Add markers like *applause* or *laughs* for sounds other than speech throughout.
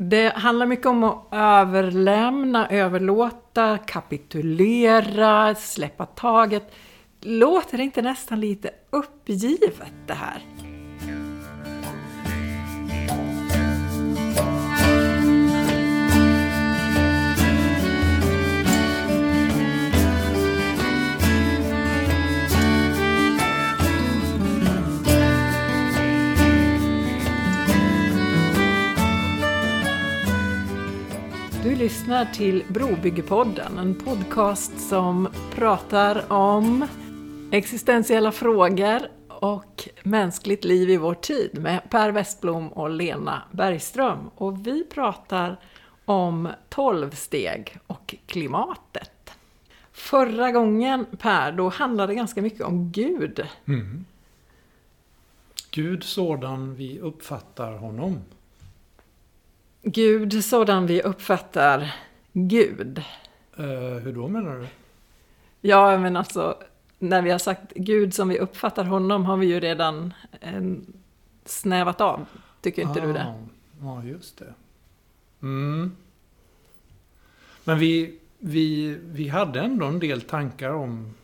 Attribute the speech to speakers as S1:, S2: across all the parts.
S1: Det handlar mycket om att överlämna, överlåta, kapitulera, släppa taget. Låter det inte nästan lite uppgivet det här? Lyssnar till Brobyggepodden, en podcast som pratar om existentiella frågor och mänskligt liv i vår tid med Per Westblom och Lena Bergström. Och vi pratar om 12 steg och klimatet. Förra gången, Per, då handlade det ganska mycket om Gud.
S2: Mm. Gud sådan vi uppfattar honom.
S1: Gud sådan vi uppfattar Gud.
S2: Eh, hur då menar du?
S1: Ja, men alltså när vi har sagt Gud som vi uppfattar honom har vi ju redan eh, snävat av. Tycker inte du det?
S2: Ah, Ja, just det. Mm. Men vi, vi, vi hade ändå en del tankar om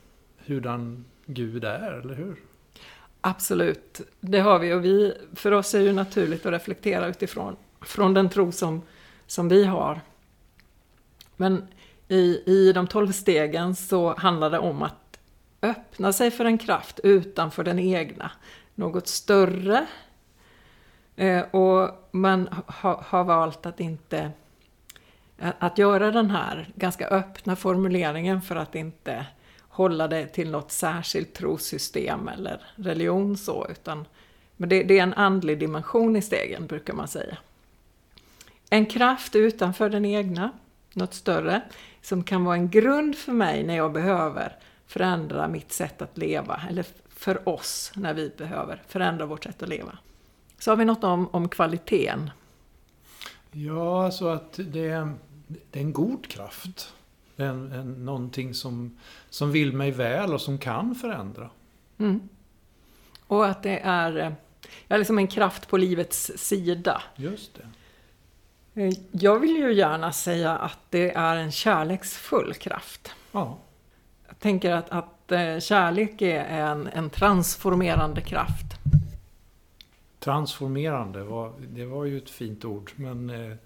S2: hurdan Gud är, eller hur?
S1: Absolut, det har vi. Och vi, för oss är det ju naturligt att reflektera utifrån från den tro som, som vi har. Men i, i de tolv stegen så handlar det om att öppna sig för en kraft utanför den egna. Något större. Eh, och man ha, har valt att inte att göra den här ganska öppna formuleringen för att inte hålla det till något särskilt trossystem eller religion så, utan men det, det är en andlig dimension i stegen brukar man säga. En kraft utanför den egna, något större, som kan vara en grund för mig när jag behöver förändra mitt sätt att leva, eller för oss när vi behöver förändra vårt sätt att leva. Så har vi något om, om kvaliteten.
S2: Ja, alltså att det är, det är en god kraft. En, en, någonting som, som vill mig väl och som kan förändra.
S1: Mm. Och att det är ja, liksom en kraft på livets sida.
S2: Just det.
S1: Jag vill ju gärna säga att det är en kärleksfull kraft.
S2: Ja.
S1: Jag tänker att, att eh, kärlek är en, en transformerande kraft.
S2: Transformerande, var, det var ju ett fint ord. Men eh,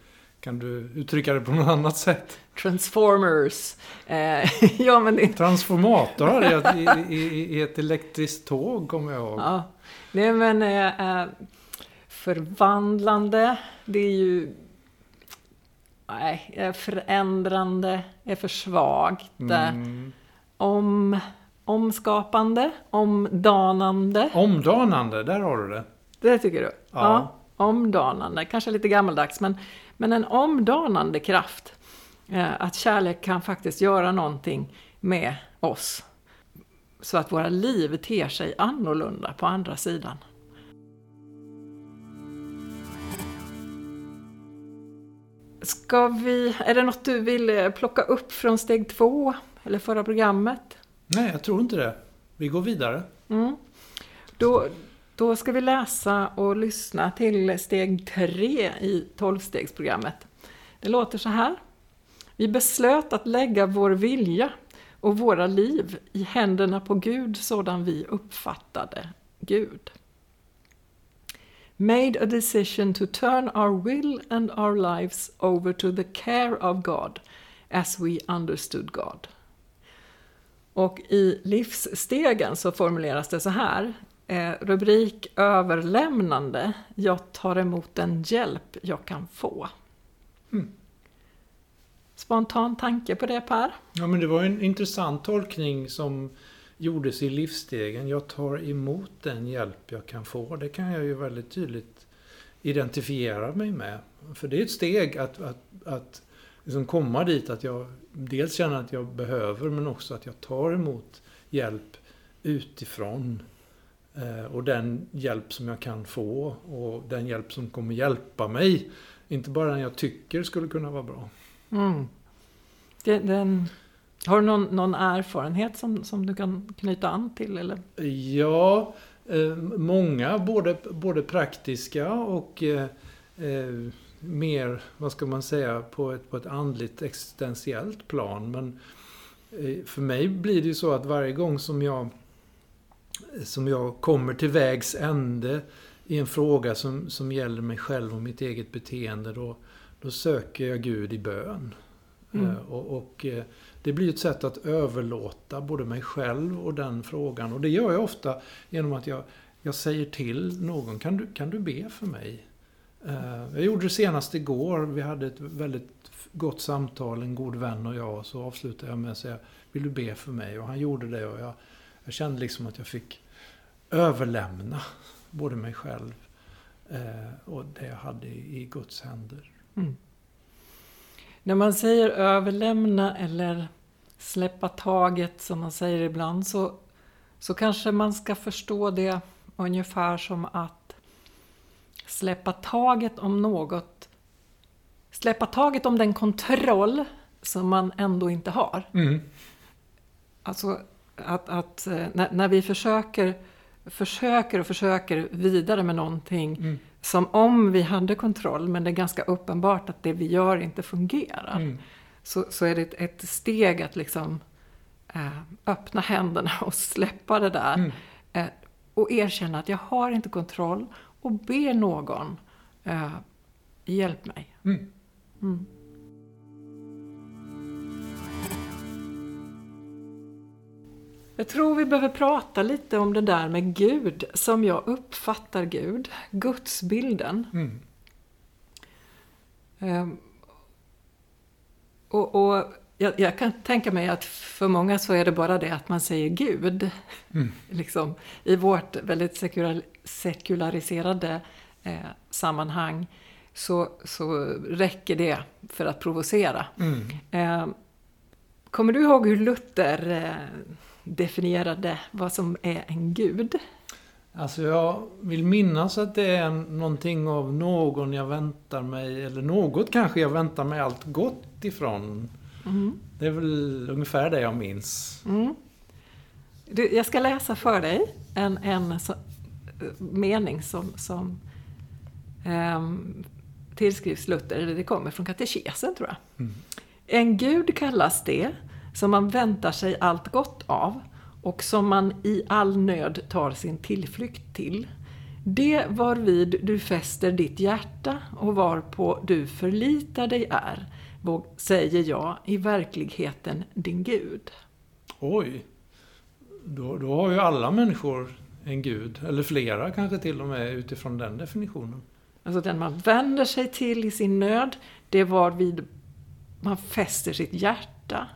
S2: kan du uttrycka det på något annat sätt?
S1: Transformers. Eh, *laughs* ja, men det...
S2: Transformator *laughs* i, i, i ett elektriskt tåg, kommer jag ihåg.
S1: Ja. Nej, men eh, förvandlande, det är ju nej, förändrande är för svagt.
S2: Mm.
S1: Om, omskapande, omdanande.
S2: Omdanande, där har du det.
S1: Det tycker du?
S2: Ja.
S1: ja. Omdanande, kanske lite gammaldags, men, men en omdanande kraft. Eh, att kärlek kan faktiskt göra någonting med oss. Så att våra liv ter sig annorlunda på andra sidan. Ska vi, är det något du vill eh, plocka upp från steg två, eller förra programmet?
S2: Nej, jag tror inte det. Vi går vidare.
S1: Mm. Då, då ska vi läsa och lyssna till steg tre i tolvstegsprogrammet. Det låter så här. Vi beslöt att lägga vår vilja och våra liv i händerna på Gud sådan vi uppfattade Gud. Made a decision to turn our will and our lives over to the care of God as we understood God. Och i livsstegen så formuleras det så här. Eh, rubrik överlämnande. Jag tar emot den hjälp jag kan få.
S2: Mm.
S1: Spontan tanke på det Per?
S2: Ja, men det var en intressant tolkning som gjordes i livsstegen. Jag tar emot den hjälp jag kan få. Det kan jag ju väldigt tydligt identifiera mig med. För det är ett steg att, att, att liksom komma dit att jag dels känner att jag behöver men också att jag tar emot hjälp utifrån. Eh, och den hjälp som jag kan få och den hjälp som kommer hjälpa mig. Inte bara den jag tycker skulle kunna vara bra.
S1: Mm. Den, den, har du någon, någon erfarenhet som, som du kan knyta an till? Eller?
S2: Ja, eh, många både, både praktiska och eh, eh, mer, vad ska man säga, på ett, på ett andligt existentiellt plan. Men eh, för mig blir det ju så att varje gång som jag, som jag kommer till vägs ände i en fråga som, som gäller mig själv och mitt eget beteende, då, då söker jag Gud i bön.
S1: Mm.
S2: Eh, och, och eh, det blir ett sätt att överlåta både mig själv och den frågan. Och det gör jag ofta genom att jag, jag säger till någon, kan du, kan du be för mig? Eh, jag gjorde det senast igår. Vi hade ett väldigt gott samtal, en god vän och jag. Så avslutade jag med att säga, vill du be för mig? Och han gjorde det och jag, jag kände liksom att jag fick överlämna både mig själv eh, och det jag hade i, i Guds händer.
S1: Mm. När man säger överlämna eller släppa taget som man säger ibland så, så kanske man ska förstå det ungefär som att släppa taget om något släppa taget om den kontroll som man ändå inte har.
S2: Mm.
S1: Alltså att, att eh, när, när, vi försöker, försöker och försöker vidare med någonting
S2: Mm.
S1: Som om vi hade kontroll men det är ganska uppenbart att det vi gör inte fungerar.
S2: Mm.
S1: Så, så är det ett, ett steg att liksom eh, öppna händerna och släppa det där.
S2: Mm.
S1: Eh, och erkänna att jag har inte kontroll och be någon eh, hjälp mig.
S2: Mm.
S1: Jag tror vi behöver prata lite om det där med Gud, som jag uppfattar Gud, gudsbilden.
S2: Mm.
S1: Ehm, och, och jag, jag, kan tänka mig att för många så är det bara det att man säger Gud.
S2: Mm. *laughs*
S1: Liksom, I vårt väldigt sekular, sekulariserade eh, sammanhang så, så räcker det för att provocera.
S2: Mm.
S1: Eh, kommer du ihåg hur Luther eh, definierade vad som är en gud?
S2: Alltså jag vill minnas att det är någonting av någon jag väntar mig, eller något kanske jag väntar mig allt gott ifrån.
S1: Mm.
S2: Det är väl ungefär det jag minns.
S1: Mm. Du, jag ska läsa för dig en, en så, mening som, som um, tillskrivs Luther, eller det kommer från katekesen tror jag.
S2: Mm.
S1: En gud kallas det som man väntar sig allt gott av och som man i all nöd tar sin tillflykt till. Det varvid du fäster ditt hjärta och varpå du förlitar dig är, säger jag, i verkligheten din Gud.
S2: Oj! Då, då har ju alla människor en gud, eller flera kanske till och med utifrån den definitionen.
S1: Alltså den man vänder sig till i sin nöd, det var vid man fäster sitt hjärta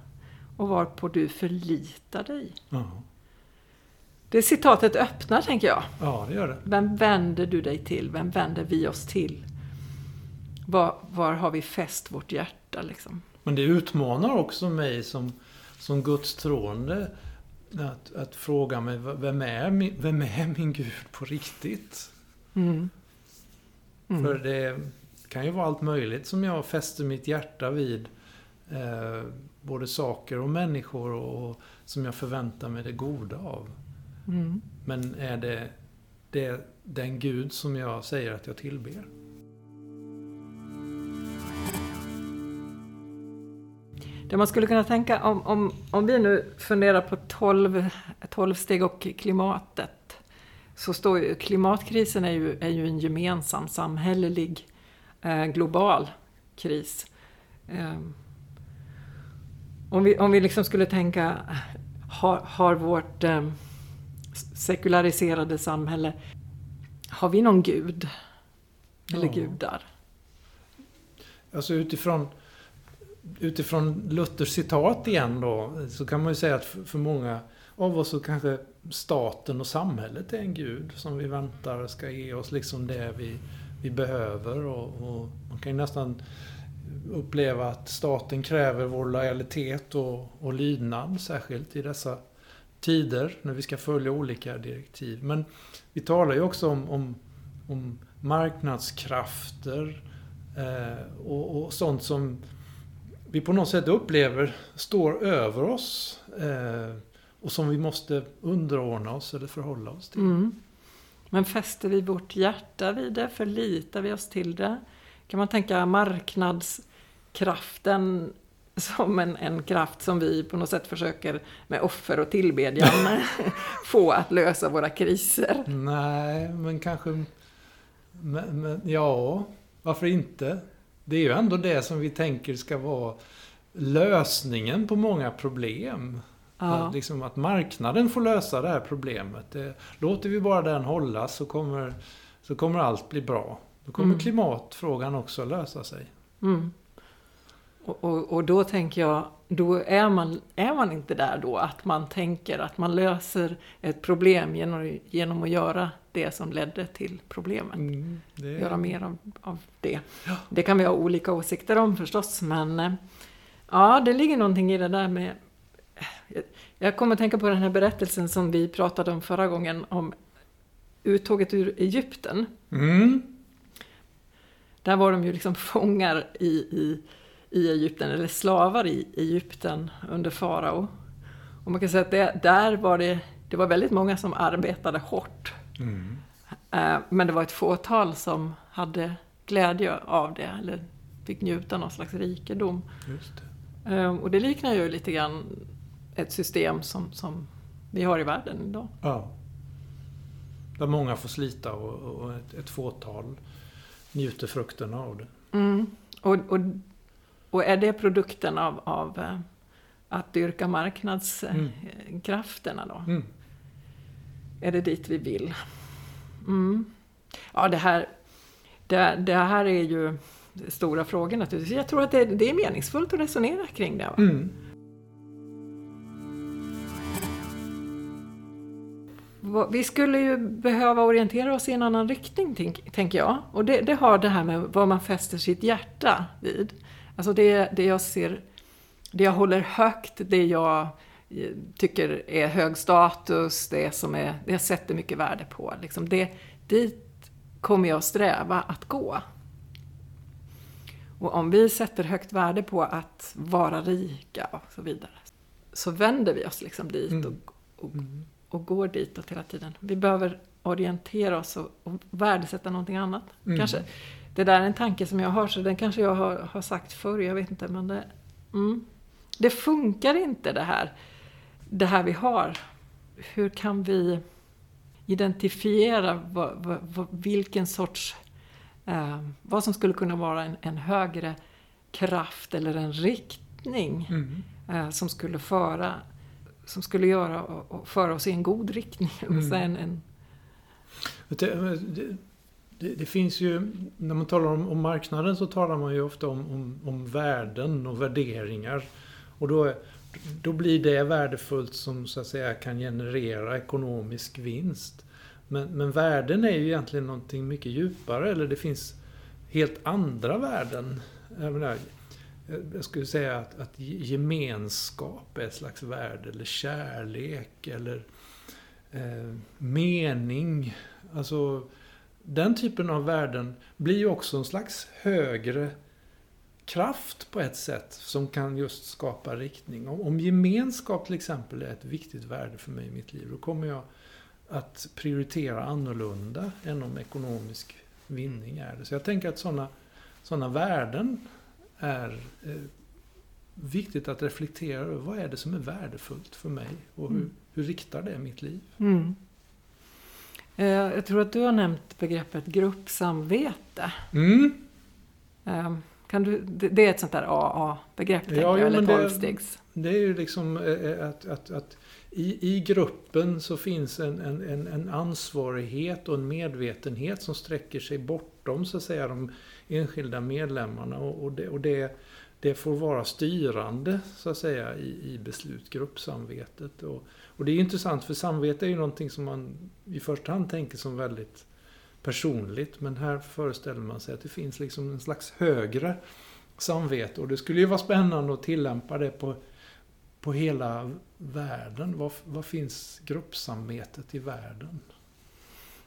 S1: och varpå du förlitar dig.
S2: Ja.
S1: Det citatet öppnar, tänker jag.
S2: ja, det gör det.
S1: Vem vänder du dig till? Vem vänder vi oss till? Var, var har vi fäst vårt hjärta, liksom?
S2: Men det utmanar också mig som, som Guds troende att, att fråga mig, vem är, min, vem är min Gud på riktigt?
S1: Mm. Mm.
S2: För det kan ju vara allt möjligt som jag fäster mitt hjärta vid. Eh, både saker och människor och som jag förväntar mig det goda av.
S1: Mm.
S2: Men är det, det den Gud som jag säger att jag tillber?
S1: Det man skulle kunna tänka om, om, om vi nu funderar på 12, 12 steg och klimatet. Så står ju, klimatkrisen är ju, är ju en gemensam samhällelig eh, global kris. Eh, om vi, om vi liksom skulle tänka, har, har vårt eh, sekulariserade samhälle, har vi någon gud? Eller
S2: Ja.
S1: gudar?
S2: Alltså utifrån, utifrån Luthers citat igen då, så kan man ju säga att för, för många av oss så kanske staten och samhället är en gud som vi väntar ska ge oss liksom det vi, vi behöver. Och, och man kan ju nästan uppleva att staten kräver vår lojalitet och, och lydnad, särskilt i dessa tider när vi ska följa olika direktiv. Men vi talar ju också om, om, om marknadskrafter eh, och, och sånt som vi på något sätt upplever står över oss eh, och som vi måste underordna oss eller förhålla oss till.
S1: Mm. Men fäster vi vårt hjärta vid det? Förlitar vi oss till det? Kan man tänka marknadskraften som en, en kraft som vi på något sätt försöker med offer och tillbedjan *laughs* få att lösa våra kriser.
S2: Nej, men kanske... Men, men, ja, varför inte? Det är ju ändå det som vi tänker ska vara lösningen på många problem.
S1: Ja.
S2: Att, liksom att marknaden får lösa det här problemet. Det, låter vi bara den hållas så kommer, så kommer allt bli bra. Då kommer
S1: Mm.
S2: klimatfrågan också lösa sig.
S1: Mm. Och, och, och då tänker jag, då är man, är man inte där då att man tänker att man löser ett problem genom, genom att göra det som ledde till problemet.
S2: Mm, det,
S1: Göra mer av, av det. Det kan vi ha olika åsikter om förstås, men eh, ja, det ligger någonting i det där med... Jag- Jag kommer att tänka på den här berättelsen som vi pratade om förra gången om uttåget ur Egypten.
S2: Mm,
S1: Där var de ju liksom *laughs* fångar i, i, i Egypten, eller slavar i Egypten under farao. Och man kan säga att det, där var det, det var väldigt många som arbetade hårt.
S2: mm,
S1: Eh, Men det var ett fåtal som hade glädje av det, eller fick njuta någon slags rikedom.
S2: det.
S1: Eh, Och det liknar ju lite grann ett system som, som vi har i världen idag.
S2: Ja. Där många får slita och, och ett, ett fåtal njuter frukterna av det.
S1: Mm. Och, och, och är det produkten av, av eh, att dyrka marknadskrafterna då?
S2: Mm.
S1: Är det dit vi vill? Mm. Ja, det här, det, det här är ju stora frågor naturligtvis. Jag tror att det, det är meningsfullt att resonera kring det. Vi skulle ju behöva orientera oss i en annan riktning, tänk, tänker jag. Och det, det har det här med vad man fäster sitt hjärta vid. Alltså det, det jag ser, det jag håller högt, det jag eh, tycker är hög status, det som är, det jag sätter mycket värde på. Liksom det, dit kommer jag sträva att gå. Och om vi sätter högt värde på att vara rika och så vidare, så vänder vi oss liksom dit
S2: Mm.
S1: och, och
S2: Mm.
S1: Och går ditåt hela tiden. Vi behöver orientera oss och, och värdesätta någonting annat.
S2: Mm.
S1: Kanske, det där är en tanke som jag har, så den kanske jag har, har sagt förr, jag vet inte. Men det, mm, det funkar inte det här, det här vi har. Hur kan vi identifiera vad, vad, vad, vilken sorts, eh, vad som skulle kunna vara en, en högre kraft eller en riktning
S2: Mm.
S1: eh, som skulle föra som skulle göra och, föra oss i en god riktning.
S2: Mm.
S1: En, en,
S2: du, Det, det, det finns ju, när man talar om, om marknaden så talar man ju ofta om, om, om värden och värderingar. Och då, då blir det värdefullt som så att säga kan generera ekonomisk vinst. Men, men värden är ju egentligen någonting mycket djupare, eller det finns helt andra värden. Menar, Eh, jag skulle säga att, att gemenskap är ett slags värde, eller kärlek, eller eh, mening. Alltså, den typen av värden blir ju också en slags högre kraft på ett sätt som kan just skapa riktning. Om, om gemenskap till exempel är ett viktigt värde för mig i mitt liv, då kommer jag att prioritera annorlunda än om ekonomisk vinning är det. Så jag tänker att sådana såna värden är eh, viktigt att reflektera över. Vad är det som är värdefullt för mig? Och hur,
S1: Mm.
S2: hur riktar det mitt liv?
S1: mm. Eh, jag tror att du har nämnt begreppet gruppsamvete.
S2: Mm.
S1: Eh, kan du, det, är ett sånt där AA-begrepp,
S2: Ja,
S1: jag, eller
S2: men det-
S1: tolvstegs.
S2: Det är ju liksom att, att, att i, i gruppen så finns en, en, en, ansvarighet och en medvetenhet som sträcker sig bortom så att säga de enskilda medlemmarna och, och, det, och det, det får vara styrande så att säga i, i beslut, gruppsamvetet. Och, och det är intressant för samvete är ju någonting som man i första hand tänker som väldigt personligt men här föreställer man sig att det finns liksom en slags högre samvete och det skulle ju vara spännande att tillämpa det på på hela världen? Vad, vad finns gruppsamvetet i världen?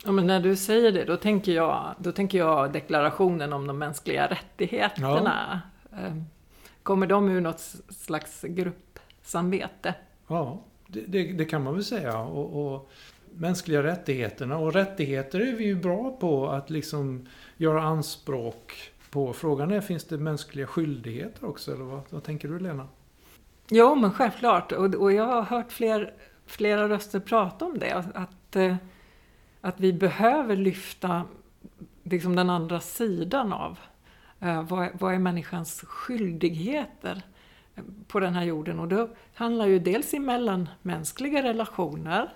S1: Ja, men när du säger det, då tänker jag, då tänker jag deklarationen om de mänskliga rättigheterna. Eh, Kommer de ur något slags gruppsamvete?
S2: Ja, det, det, det kan man väl säga. Och, och mänskliga rättigheterna. Och rättigheter är vi ju bra på att liksom göra anspråk på. Frågan är, finns det mänskliga skyldigheter också? Eller vad, vad tänker du Lena?
S1: Jo, men självklart. Och, och jag har hört fler, flera röster prata om det. Att, eh, att vi behöver lyfta liksom den andra sidan av eh, vad, vad är människans skyldigheter eh, på den här jorden. Och det handlar ju dels i mellanmänskliga relationer.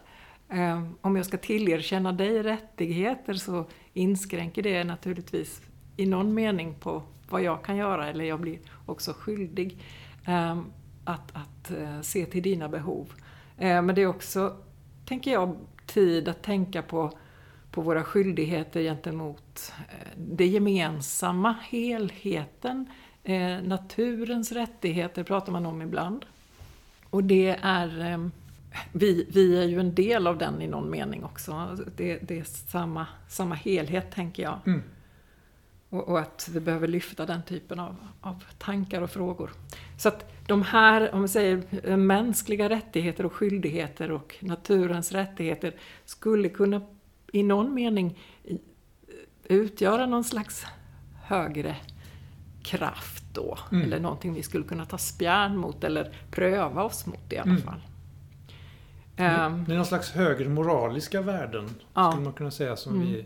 S1: Eh, om jag ska tillerkänna dig rättigheter så inskränker det naturligtvis i någon mening på vad jag kan göra, eller jag blir också skyldig eh, att, att eh, se till dina behov. Eh, men det är också, tänker jag, tid att tänka på, på våra skyldigheter gentemot eh, det gemensamma, helheten, Eh, naturens rättigheter pratar man om ibland. Och det är, eh, vi, vi är ju en del av den i någon mening också. Det, det är samma, samma helhet tänker jag. Mm. Och, och, att vi behöver lyfta den typen av, av tankar och frågor. Så att de här, om vi säger mänskliga rättigheter och skyldigheter och naturens rättigheter skulle kunna i någon mening utgöra någon slags högre kraft då. Mm. Eller någonting vi skulle kunna ta spjärn mot eller pröva oss mot i alla mm. fall.
S2: Um, det är någon slags högre moraliska värden, ja. skulle man kunna säga, som mm. vi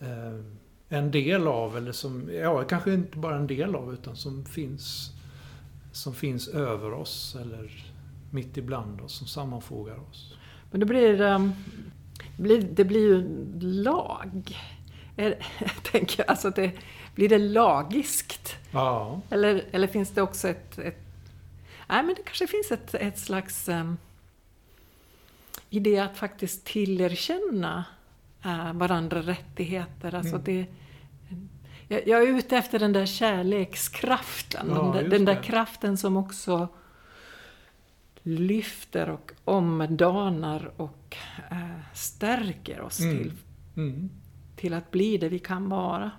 S2: eh, en del av. Eller som, ja, kanske inte bara en del av, utan som finns, som finns över oss eller mitt ibland oss, som sammanfogar oss.
S1: Men det blir, um, det blir, det blir ju lag. *laughs* Jag tänker alltså det, blir det lagiskt?
S2: Ja.
S1: Eller, eller finns det också ett, ett... Nej, men det kanske finns ett, ett slags um, idé att faktiskt tillerkänna uh, varandra rättigheter. Alltså mm. det, jag, jag, är ute efter den där kärlekskraften. Ja, den, där, den där kraften som också lyfter och omdanar och uh, stärker oss mm. till, mm. till att bli det vi kan vara.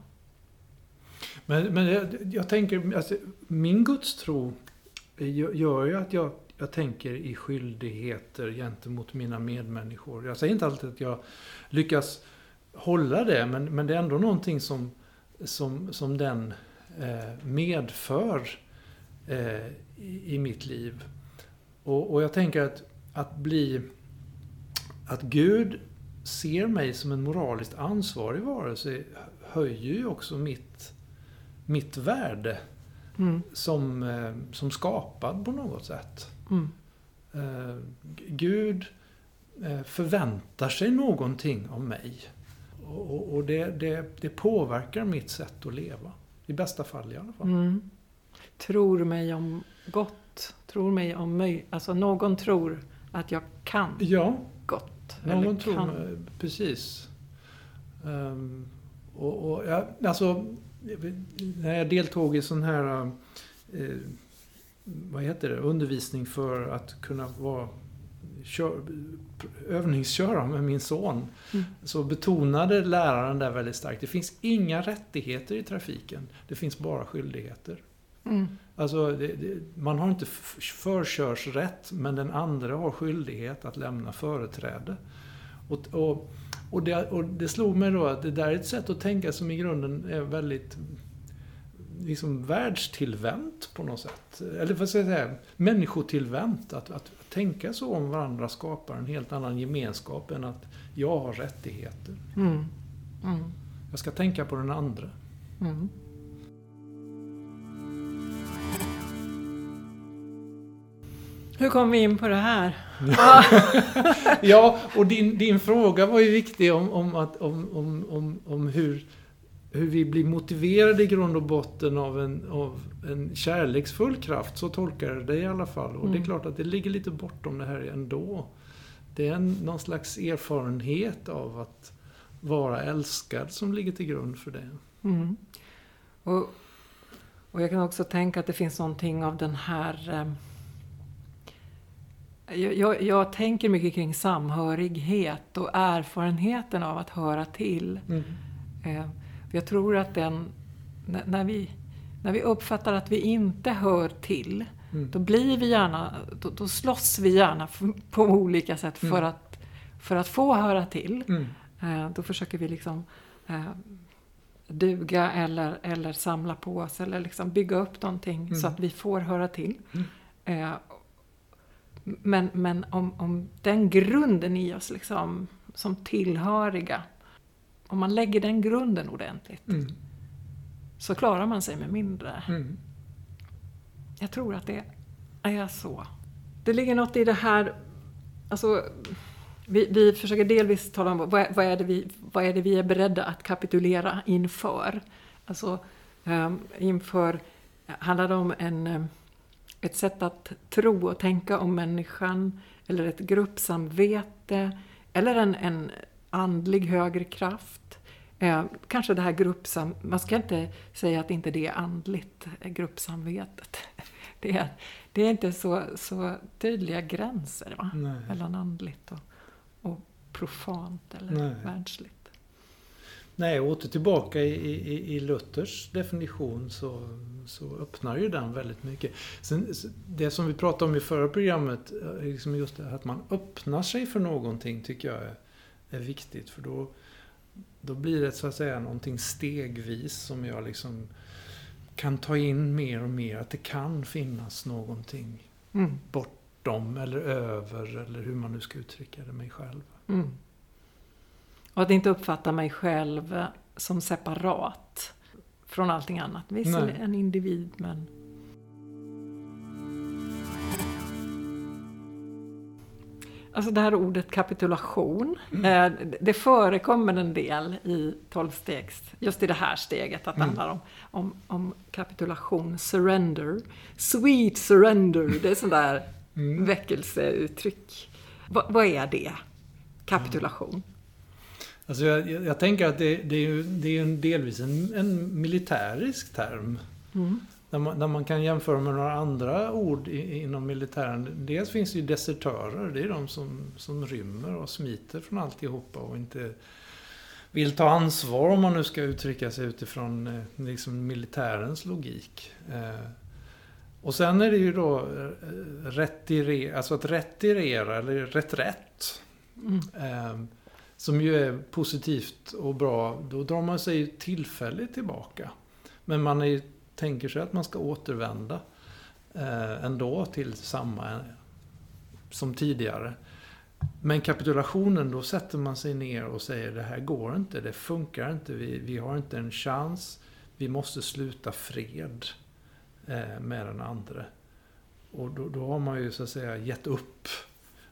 S2: Men, men jag, jag tänker, alltså, min gudstro gör ju att jag, jag tänker i skyldigheter gentemot mina medmänniskor. Jag säger inte alltid att jag lyckas hålla det, men, men det är ändå någonting som, som, som den eh, medför eh, i, i, mitt liv. Och, och jag tänker att, att bli... Att Gud ser mig som en moraliskt ansvarig varelse höjer ju också mitt mitt värde mm. som, eh, som skapad på något sätt. Mm. Eh, Gud eh, förväntar sig någonting av mig. Och, och det, det, det, påverkar mitt sätt att leva. I bästa fall i alla fall. Mm.
S1: Tror mig om gott. Tror mig om mig. Alltså någon tror att jag kan
S2: ja.
S1: gott.
S2: Någon tror, kan. precis. Um, och, och ja, alltså när jag deltog i sån här eh, vad heter det, undervisning för att kunna vara kör, övningsköra med min son. Mm. Så betonade läraren där väldigt starkt, det finns inga rättigheter i trafiken. Det finns bara skyldigheter. Mm. Alltså, det, det, man har inte förkörsrätt, men den andra har skyldighet att lämna företräde. Och, och och det, och det slog mig då att det där är ett sätt att tänka som i grunden är väldigt liksom världstillvänt på något sätt. Eller vad ska jag säga? Människotillvänt. Att, att, tänka så om varandra skapar en helt annan gemenskap än att jag har rättigheter. Mm. Mm. Jag ska tänka på den andra. Mm.
S1: Hur kom vi in på det här? *laughs*
S2: ja, och din, din fråga var ju viktig om, om, att, om, om, om, om hur, hur vi blir motiverade i grund och botten av en, av en kärleksfull kraft. Så tolkar jag det i alla fall. Och mm. det är mm. klart att det ligger lite bortom det här ändå. Det är en, någon slags erfarenhet av att vara älskad som ligger till grund för det. Mm.
S1: Och, och jag kan också tänka att det finns någonting av den här eh, jag, jag, tänker mycket kring samhörighet och erfarenheten av att höra till. Mm. Eh, jag tror att den, när vi, när vi uppfattar att vi inte hör till, mm. då blir vi gärna, då, då slåss vi gärna på olika sätt för, mm. att, för att få höra till. Mm. Eh, då försöker vi liksom eh, duga eller, eller samla på oss eller liksom bygga upp någonting
S2: Mm.
S1: så att vi får höra till.
S2: Mm.
S1: Eh, men men om, om den grunden i oss liksom, som tillhöriga, om man lägger den grunden ordentligt
S2: Mm.
S1: så klarar man sig med mindre.
S2: Mm.
S1: Jag tror att det är så. Det ligger något i det här, alltså, vi, vi försöker delvis tala om vad, vad, är det vi, vad är det vi är beredda att kapitulera inför. Alltså, um, inför, handlar det om en, eh, ett sätt att tro och tänka om människan, eller ett gruppsamvete, eller en, en andlig högre kraft. Eh, kanske det här gruppsam... Man ska inte säga att inte det är andligt, eh, gruppsamvetet. *laughs* Det är, det är inte så, så tydliga gränser va?
S2: Nej.
S1: mellan andligt och, och profant eller
S2: Nej.
S1: världsligt.
S2: Nej, åter tillbaka i, i, i Luthers definition så, så öppnar ju den väldigt mycket. Sen, det som vi pratade om i förra programmet, eh, liksom just det att man öppnar sig för någonting tycker jag är, är viktigt. För då, då blir det så att säga någonting stegvis som jag liksom kan ta in mer och mer. Att det kan finnas någonting
S1: Mm.
S2: bortom eller över eller hur man nu ska uttrycka det mig själv.
S1: Mm. Och att inte uppfatta mig själv som separat från allting annat. Visst,
S2: Nej.
S1: en individ men... Alltså det här ordet kapitulation, eh, det förekommer en del i tolvstegs, just i det här steget, att det
S2: Mm.
S1: handlar om, om, om kapitulation, surrender, sweet surrender, det är sånt där
S2: Mm.
S1: väckelseuttryck. Va, vad är det? Kapitulation?
S2: Alltså jag, jag, tänker att det, det är ju det är en delvis en, en militärisk term.
S1: Mm.
S2: Där man, där man kan jämföra med några andra ord i, inom militären. Dels finns det ju desertörer. Det är de som, som rymmer och smiter från alltihopa och inte vill ta ansvar om man nu ska uttrycka sig utifrån eh, liksom militärens logik. Eh, och sen är det ju då eh, retirera, alltså att retirera eller reträtt.
S1: Mm.
S2: Eh, som ju är positivt och bra. Då drar man sig tillfälligt tillbaka. Men man är, ju- tänker sig att man ska återvända eh, ändå till samma eh, som tidigare. Men kapitulationen, då sätter man sig ner och säger det här går inte, det funkar inte, vi, vi har inte en chans, vi måste sluta fred eh, med den andra. Och då, då har man ju så att säga gett upp.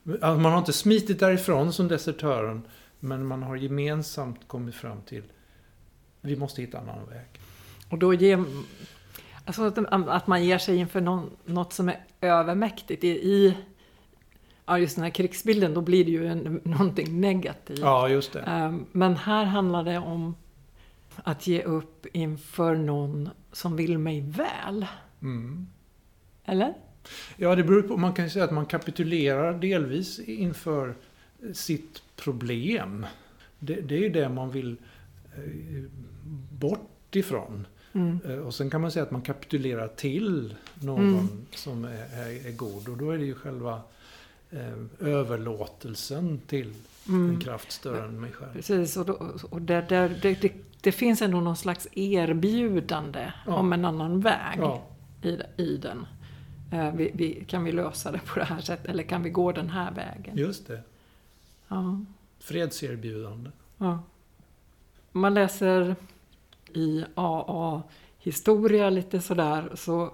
S2: Alltså, Man har inte smitit därifrån som desertören, men man har gemensamt kommit fram till vi måste hitta en annan väg.
S1: Och då ger, alltså att, att man ger sig inför någon, något som är övermäktigt. I, i ja, just den här krigsbilden, då blir det ju en, någonting negativt.
S2: Ja, just det.
S1: Ehm, Men här handlar det om att ge upp inför någon som vill mig väl.
S2: Mm.
S1: Eller?
S2: Ja, det beror på. Man kan ju säga att man kapitulerar delvis inför sitt problem. Det, det är ju det man vill eh, bort ifrån.
S1: Mm.
S2: Eh, Och sen kan man säga att man kapitulerar till någon
S1: Mm.
S2: som är, är, är god. Och då är det ju själva eh, överlåtelsen till en
S1: Mm.
S2: kraft större än mig själv.
S1: Precis, och, då, och där, där, det, det, det finns ändå någon slags erbjudande
S2: Ja.
S1: om en annan väg
S2: Ja,
S1: i, i den. Eh, vi, vi, kan vi lösa det på det här sättet eller kan vi gå den här vägen?
S2: just det.
S1: Ja.
S2: Fredserbjudande.
S1: Ja. Man läser i AA-historia lite sådär så,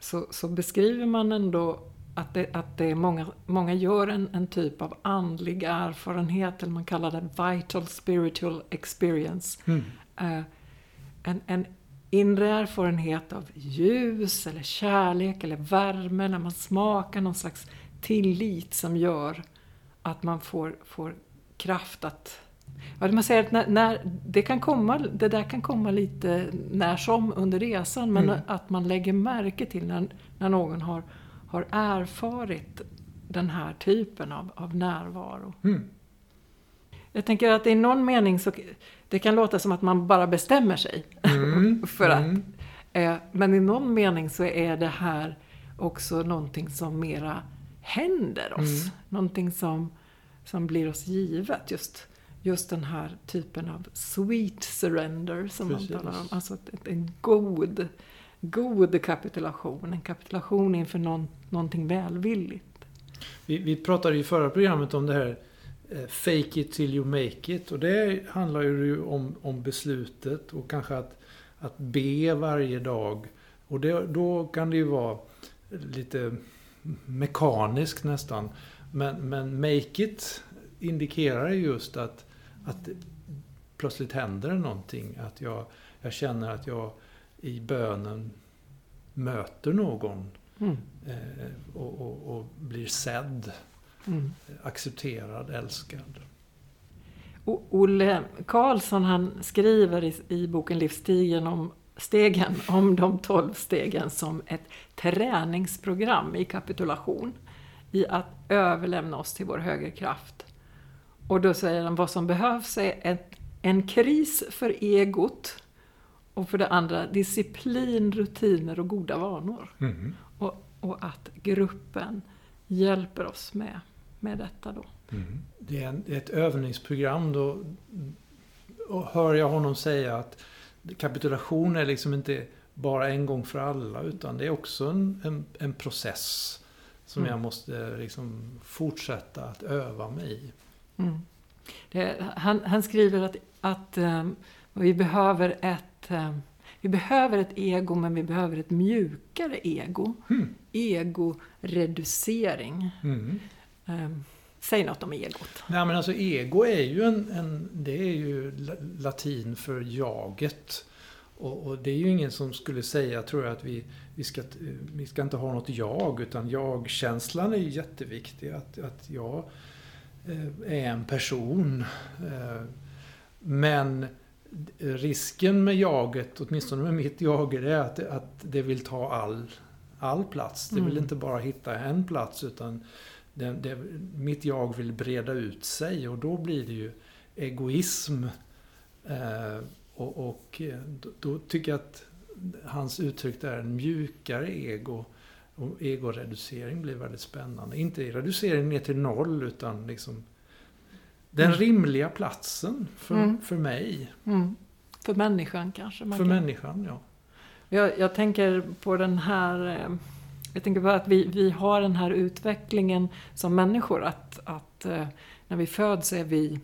S1: så, så beskriver man ändå att det, att det är många, många gör en, en typ av andlig erfarenhet, eller man kallar det vital spiritual experience.
S2: Mm.
S1: Eh, en, en inre erfarenhet av ljus eller kärlek eller värme när man smakar någon slags tillit som gör att man får, får kraft att... Ja, man säger att när, när, det, kan komma, det där kan komma lite när som under resan men
S2: Mm.
S1: att man lägger märke till när, när någon har, har erfarit den här typen av, av närvaro.
S2: Mm.
S1: Jag tänker att i någon mening så det kan låta som att man bara bestämmer sig.
S2: Mm. *laughs*
S1: För att-
S2: Mm.
S1: Eh, Men i någon mening så är det här också någonting som mera händer oss.
S2: Mm.
S1: Någonting som, som blir oss givet. Just just den här typen av sweet surrender som
S2: Precis.
S1: man talar om. Alltså ett- en god, god kapitulation. En kapitulation inför någon, någonting välvilligt.
S2: Vi, vi pratade i förra programmet om det här eh, Fake it till you make it. Och det handlar ju om, om beslutet och kanske att, att be varje dag. Och det, då kan det ju vara lite mekaniskt nästan. Men, men make it indikerar ju just att, att det plötsligt händer någonting. Att jag, jag känner att jag i bönen möter någon
S1: Mm.
S2: eh, och, och, och blir sedd,
S1: Mm.
S2: accepterad, älskad.
S1: Olle Karlsson han skriver i, i boken Livsstigen om stegen, om de tolv stegen som ett träningsprogram i kapitulation. I att överlämna oss till vår högre kraft. Och då säger han vad som behövs är ett, en kris för egot och för det andra disciplin, rutiner och goda vanor.
S2: Mm.
S1: Och, och att gruppen hjälper oss med, med detta då.
S2: Mm. Det är en, ett övningsprogram då. Och hör jag honom säga att kapitulation är liksom inte bara en gång för alla utan det är också en, en, en process som
S1: Mm.
S2: jag måste liksom fortsätta att öva mig i.
S1: Mm. Det, han, han skriver att, att ehm, vi behöver ett ehm, vi behöver ett ego, men vi behöver ett mjukare ego.
S2: Mm.
S1: Ego-reducering.
S2: Mm.
S1: Ehm, säg något om egot.
S2: Nej men alltså ego är ju en, en det är ju la- latin för jaget. Och, och det är ju ingen som skulle säga, tror jag, att vi, vi, ska, vi ska inte ha något jag, utan jag-känslan är ju jätteviktig. Att, att jag är en person. Eh, Men risken med jaget, åtminstone med mitt jag, är att, att det vill ta all, all plats. Det vill
S1: Mm.
S2: inte bara hitta en plats, utan det, det, mitt jag vill breda ut sig och då blir det ju egoism. Eh, och och eh, då, då tycker jag att hans uttryck där, en mjukare ego och egoreducering blir väldigt spännande. Inte reducering ner till noll utan liksom den
S1: Mm.
S2: rimliga platsen för,
S1: Mm.
S2: för mig.
S1: Mm. För människan kanske. Man
S2: För
S1: kan-
S2: människan, ja.
S1: Jag, jag tänker på den här... eh, Jag tänker på att vi, vi har den här utvecklingen som människor. Att, att eh, när vi föds är vi,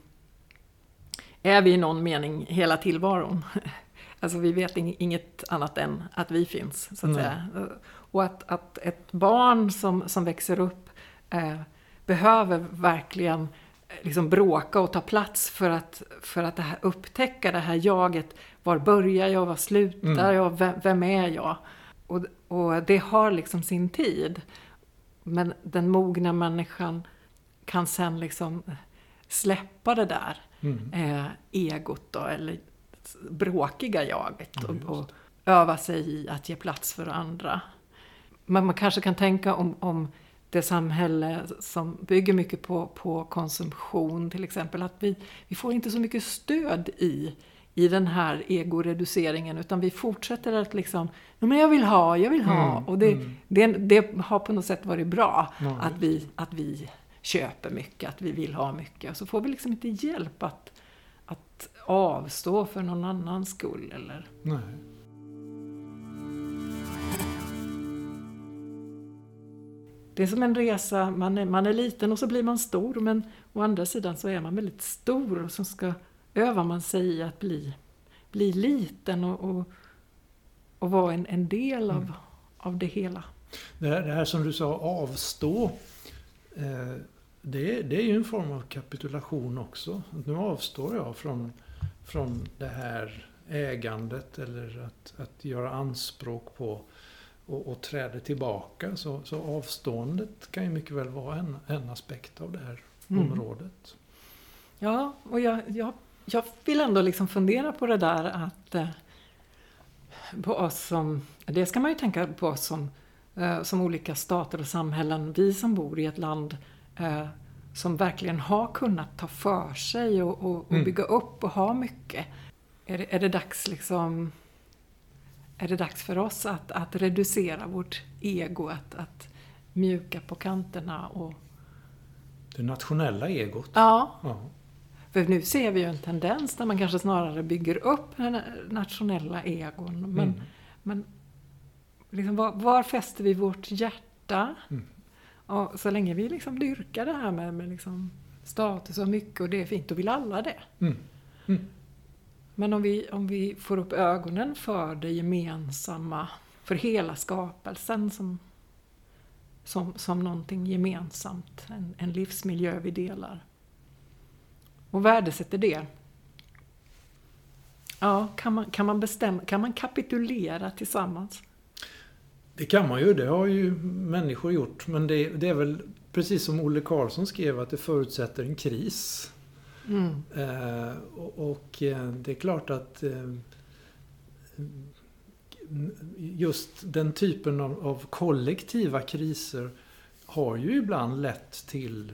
S1: är vi i någon mening hela tillvaron. *laughs* Alltså vi vet ing- inget annat än att vi finns, så att
S2: Nej.
S1: säga. Och att, att ett barn som, som växer upp eh, behöver verkligen eh, liksom bråka och ta plats för att, för att det här, upptäcka det här jaget. Var börjar jag? Var slutar
S2: Mm.
S1: jag? Vem, vem är jag? Och, och det har liksom sin tid. Men den mogna människan kan sen liksom släppa det där
S2: Mm.
S1: eh, egot då, eller bråkiga jaget
S2: Ja,
S1: och, och öva sig i att ge plats för andra. Men man kanske kan tänka om, om det samhälle som bygger mycket på, på konsumtion till exempel, att vi, vi får inte så mycket stöd i, i den här egoreduceringen utan vi fortsätter att liksom, "Ja, men jag vill ha, jag vill ha.
S2: Mm,
S1: Och det,
S2: mm.
S1: det, det har på något sätt varit bra
S2: Ja,
S1: att vi, att vi köper mycket, att vi vill ha mycket. Så får vi liksom inte hjälp att, att avstå för någon annans skull. Eller...
S2: Nej.
S1: Det är som en resa, man är, man är liten och så blir man stor men å andra sidan så är man väldigt stor och så ska, övar man sig i att bli, bli liten och, och, och vara en, en del av,
S2: Mm.
S1: av det hela.
S2: Det här, det här som du sa, avstå. Eh, det, det är ju en form av kapitulation också. Nu avstår jag från, från det här ägandet eller att, att göra anspråk på och, och träder tillbaka. Så, så avståendet kan ju mycket väl vara en, en aspekt av det här
S1: Mm.
S2: området.
S1: Ja, och jag, jag, jag vill ändå liksom fundera på det där att eh, på oss som, det ska man ju tänka på oss som, eh, som olika stater och samhällen, vi som bor i ett land eh, som verkligen har kunnat ta för sig och, och, och
S2: Mm.
S1: bygga upp och ha mycket. Är det, är det dags liksom är det dags för oss att, att reducera vårt ego, att, att mjuka på kanterna och
S2: Det nationella egot.
S1: ja,
S2: Ja.
S1: För nu ser vi ju en tendens där man kanske snarare bygger upp nationella egon. Men, mm. men liksom var, var, fäster vi vårt hjärta? Mm. Och så länge vi liksom dyrkar det här med, med liksom status och mycket och det är fint, då vill alla det. Mm. Men om vi, om vi får upp ögonen för det gemensamma, för hela skapelsen som, som, som någonting gemensamt, en, en livsmiljö vi delar. Och värdesätter det. Ja, kan man, kan man bestämma, kan man kapitulera tillsammans?
S2: Det kan man ju, det har ju människor gjort. Men det, det är väl precis som Olle Karlsson skrev att det förutsätter en kris. Mm. Eh, och, och, eh, det är klart att eh, just den typen av, av, kollektiva kriser har ju ibland lett till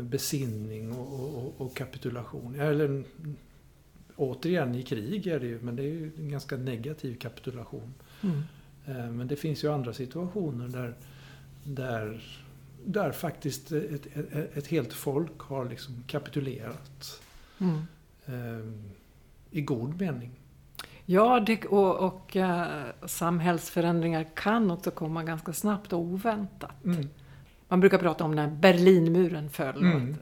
S2: besinning och, och, och kapitulation. Eller återigen i krig är det ju, men det är ju en ganska negativ kapitulation. Mm. Eh, men det finns ju andra situationer där, där, där faktiskt ett, ett, ett helt folk har liksom kapitulerat. Mm. Eh, I god mening.
S1: Ja, det, och, och uh, samhällsförändringar kan också komma ganska snabbt och oväntat. Mm. Man brukar prata om när Berlinmuren föll. Mm.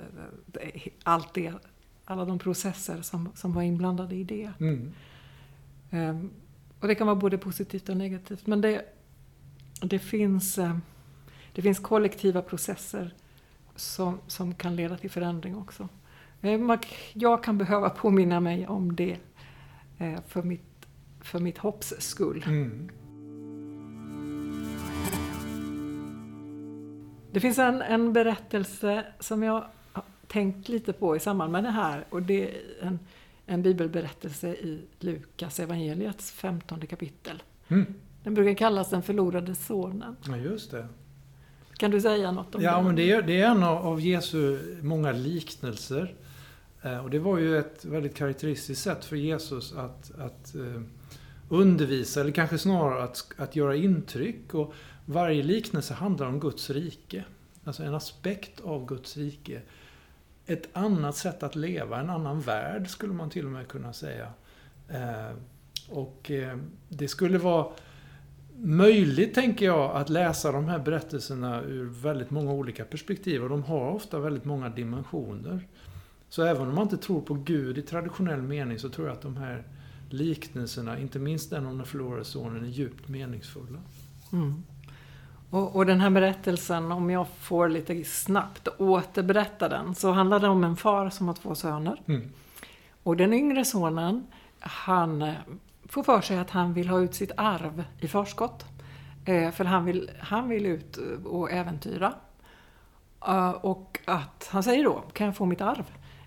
S1: Och allt det, alla de processer som, som var inblandade i det. Mm. Um, och det kan vara både positivt och negativt. Men det, det, finns, uh, det finns kollektiva processer som, som kan leda till förändring också. Uh, jag kan behöva påminna mig om det uh, för mitt, för mitt hopps skull. Mm. Det finns en, en berättelse som jag har tänkt lite på i samband med det här. Och det är en, en bibelberättelse i Lukas evangeliets femtonde kapitel. Mm. Den brukar kallas den förlorade sonen.
S2: Ja, just det.
S1: Kan du säga något om
S2: ja,
S1: det?
S2: Men det, är, det är en av Jesu många liknelser. Eh, och det var ju ett väldigt karaktäristiskt sätt för Jesus att, att eh, undervisa, eller kanske snarare att, att göra intryck. Och varje liknelse handlar om Guds rike. Alltså en aspekt av Guds rike. Ett annat sätt att leva, en annan värld skulle man till och med kunna säga. Eh, och det skulle vara möjligt, tänker jag, att läsa de här berättelserna ur väldigt många olika perspektiv. Och de har ofta väldigt många dimensioner. Så även om man inte tror på Gud i traditionell mening så tror jag att de här liknelserna, inte minst den om den förlorade sonen, är djupt meningsfulla. Mm.
S1: Och, och, den här berättelsen, om jag får lite snabbt återberätta den, så handlar det om en far som har två söner. Mm. Och den yngre sonen, han får för sig att han vill ha ut sitt arv i förskott. Eh, för han vill, han vill ut och äventyra. Uh, och att han säger då, kan jag få mitt arv?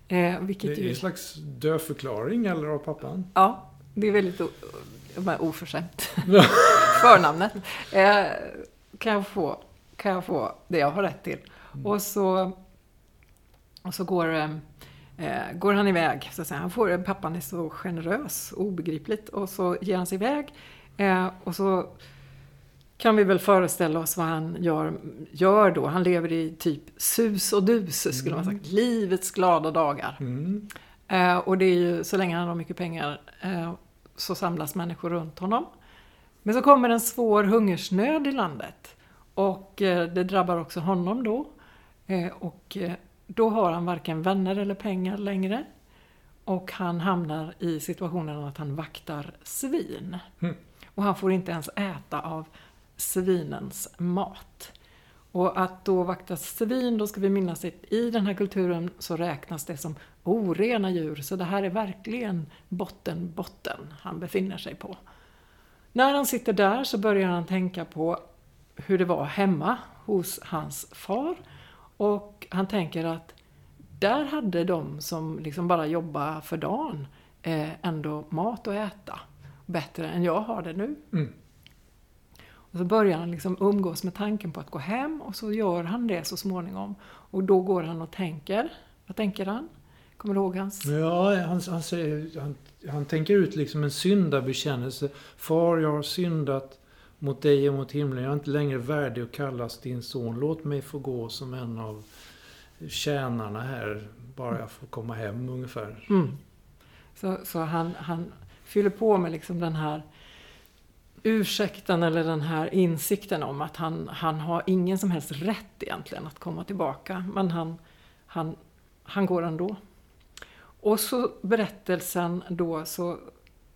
S2: Eh, vilket det är ju... en slags dödförklaring eller av pappan?
S1: Ja, det är väldigt oförskämt. *laughs* Förnamnet. Eh, kan jag få, kan jag få det jag har rätt till? Mm. Och så, och så går, eh, går han iväg. Så att säga. Han får, pappan är så generös, obegripligt. Och så ger han sig iväg. Eh, och så kan vi väl föreställa oss vad han gör, gör då. Han lever i typ sus och dus, skulle mm. man sagt. Livets glada dagar. Mm. Eh, och det är ju, så länge han har mycket pengar, eh, så samlas människor runt honom. Men så kommer en svår hungersnöd i landet. Och eh, det drabbar också honom då. Eh, och eh, då har han varken vänner eller pengar längre. Och han hamnar i situationen att han vaktar svin. Mm. Och han får inte ens äta av svinens mat. Och att då vakta svin, då ska vi minnas att i den här kulturen så räknas det som orena djur. Så det här är verkligen botten, botten han befinner sig på. När han sitter där så börjar han tänka på hur det var hemma hos hans far. Och han tänker att där hade de som liksom bara jobbar för dagen eh, ändå mat att äta. Bättre än jag har det nu. Mm. Och så börjar han liksom umgås med tanken på att gå hem och så gör han det så småningom. Och då går han och tänker. Vad tänker han? Kommer du ihåg hans?
S2: Ja, han, han, säger, han, han tänker ut liksom en syndabekännelse. Far, jag har syndat mot dig och mot himlen. Jag är inte längre värdig att kallas din son. Låt mig få gå som en av tjänarna här, bara jag får komma hem ungefär.
S1: Mm. Så, så han, han fyller på med liksom den här ursäkten eller den här insikten om att han, han har ingen som helst rätt egentligen att komma tillbaka. Men han, han, han går ändå. Och så berättelsen då så,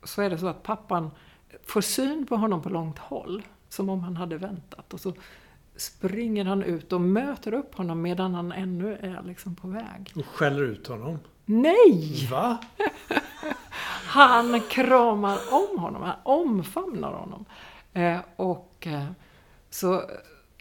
S1: så är det så att pappan får syn på honom på långt håll. Som om han hade väntat. Och så springer han ut och möter upp honom medan han ännu är liksom på väg.
S2: Och skäller ut honom.
S1: Nej!
S2: Va? *laughs*
S1: Han kramar om honom, han omfamnar honom. Eh, och eh, så,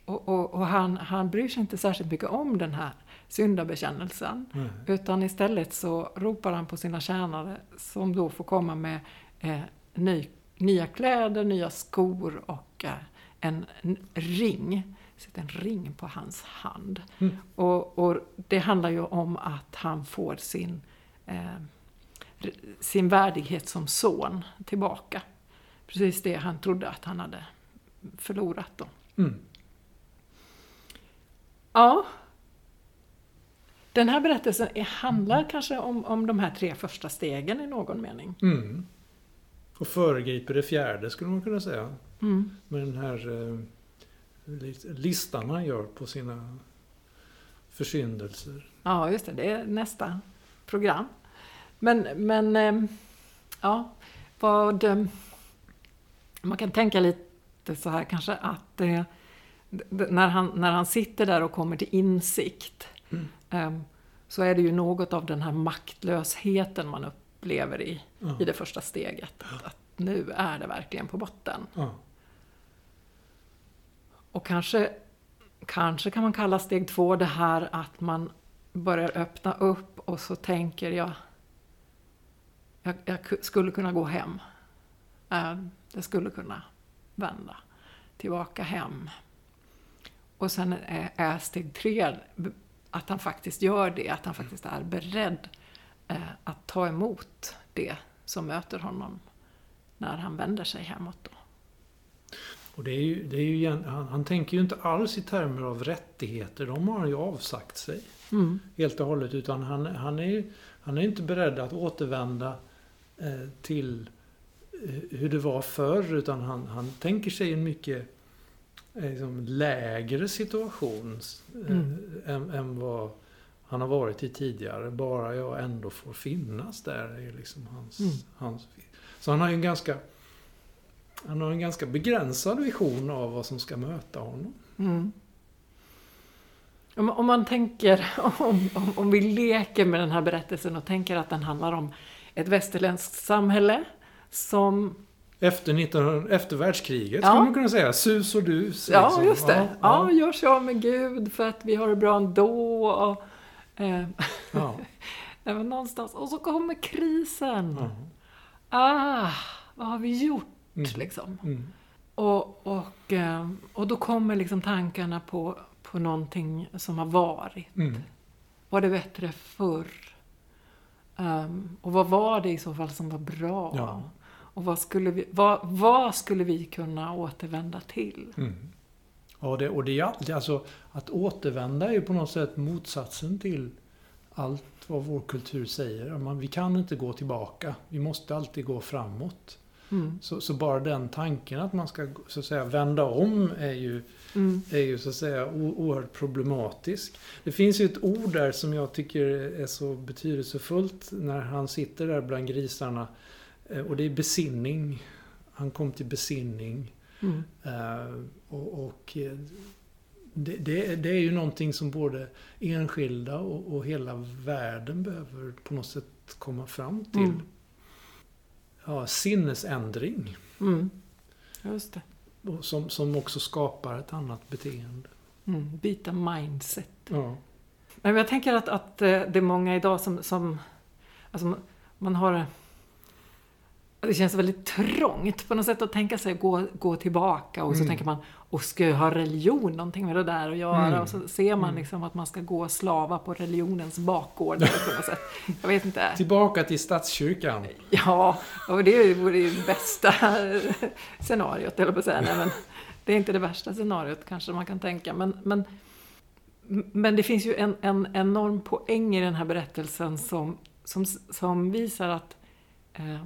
S1: och, och, och, han, han bryr sig inte särskilt mycket om den här syndabekännelsen.
S2: Nej.
S1: Utan istället så ropar han på sina tjänare som då får komma med eh, ny, nya kläder, nya skor och eh, en, ring. Sätter en ring på hans hand.
S2: Mm.
S1: Och, och det handlar ju om att han får sin eh, sin värdighet som son tillbaka. Precis det han trodde att han hade förlorat då.
S2: Mm.
S1: Ja. Den här berättelsen handlar kanske om, om de här tre första stegen i någon mening.
S2: Mm. Och föregriper det fjärde skulle man kunna säga.
S1: Mm.
S2: Med den här eh, listan han gör på sina försyndelser.
S1: Ja, just det. Det är nästa program. Men, men eh, ja, vad... Eh, man kan tänka lite så här kanske att eh, när, han, när han sitter där och kommer till insikt
S2: Mm.
S1: eh, så är det ju något av den här maktlösheten man upplever i,
S2: Ja.
S1: i det första steget. Att, nu är det verkligen på botten.
S2: Ja.
S1: Och kanske, kanske kan man kalla steg två det här att man börjar öppna upp och så tänker jag jag, jag ku- skulle kunna gå hem. Eh, Det skulle kunna vända tillbaka hem. Och sen är, är steg tre att han faktiskt gör det, att han faktiskt är beredd att ta emot det som möter honom när han vänder sig hemåt. Då.
S2: Och det är ju, det är ju, han, han tänker ju inte alls i termer av rättigheter. De har han ju avsagt sig
S1: Mm.
S2: helt och hållet. Utan han, han, är, han är inte beredd att återvända eh, till eh, hur det var förr. Utan han, han tänker sig en mycket eh, liksom, lägre situation eh,
S1: Mm.
S2: än, än vad han har varit i tidigare. Bara jag ändå får finnas där är liksom hans,
S1: Mm.
S2: hans... Så han har ju en ganska han har en ganska begränsad vision av vad som ska möta honom.
S1: Mm. Om, om man tänker, *laughs* om, om, om vi leker med den här berättelsen och tänker att den handlar om ett västerländskt samhälle som...
S2: Efter, 19, efter världskriget
S1: Ja.
S2: skulle man kunna säga. Sus och dus.
S1: Ja,
S2: liksom.
S1: just det. Ja,
S2: Ja,
S1: gör sig av med Gud för att vi har det bra ändå. Och,
S2: ja, *laughs*
S1: nej, men någonstans. Och så kommer krisen.
S2: ja.
S1: Ah, vad har vi gjort
S2: Mm.
S1: liksom?
S2: Mm.
S1: Och, och, eh, och då kommer liksom tankarna på, på någonting som har varit.
S2: Mm.
S1: Var det bättre förr? Ehm, och vad var det i så fall som var bra?
S2: Ja.
S1: Och vad skulle, vi, vad, vad skulle vi kunna återvända till?
S2: Ja, det, och det är alltid, alltså att återvända är ju på något sätt motsatsen till allt vad vår kultur säger. Man, vi kan inte gå tillbaka. Vi måste alltid gå framåt.
S1: Mm.
S2: Så, så bara den tanken att man ska så att säga vända om är ju,
S1: Mm.
S2: är ju så att säga o- oerhört problematisk. Det finns ju ett ord där som jag tycker är så betydelsefullt när han sitter där bland grisarna. Eh, Och det är besinning. Han kom till besinning.
S1: Mm.
S2: Eh, och och eh, det, det, det är ju någonting som både enskilda och, och hela världen behöver på något sätt komma fram till.
S1: Mm.
S2: Ja, sinnesändring.
S1: Mm. Just det.
S2: Och som, som också skapar ett annat beteende.
S1: Mm. Byta mindset.
S2: Ja.
S1: Men jag tänker att, att eh, det är många idag som, som alltså man har det känns väldigt trångt på något sätt att tänka sig gå, gå tillbaka och så
S2: Mm.
S1: tänker man, och ska ju ha religion någonting med det där att göra?
S2: Mm.
S1: Och så ser man
S2: Mm.
S1: liksom att man ska gå och slava på religionens bakgård på något sätt. Jag vet inte.
S2: Tillbaka till statskyrkan.
S1: Ja, och det vore ju det bästa scenariot, eller på att säga. Nej, men det är inte det värsta scenariot kanske man kan tänka. Men, men, men det finns ju en, en enorm poäng i den här berättelsen som, som, som visar att, eh,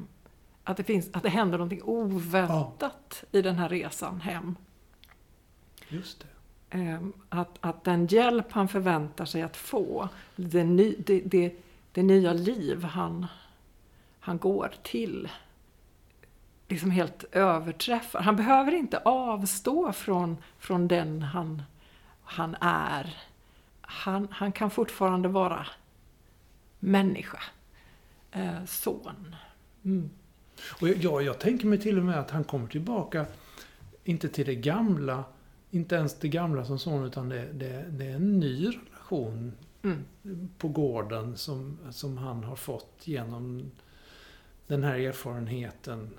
S1: att, det finns, att det händer någonting oväntat i den här resan hem.
S2: Just det.
S1: Eh, att, att den hjälp han förväntar sig att få, det, ny, det, det, det nya liv han, han går till, liksom helt överträffar. Han behöver inte avstå från, från den han, han är. Han, han kan fortfarande vara människa, eh, son. Mm.
S2: Och jag, jag tänker mig till och med att han kommer tillbaka, inte till det gamla, inte ens det gamla som son, utan det, det, det är en ny relation
S1: Mm.
S2: på gården som, som han har fått genom den här erfarenheten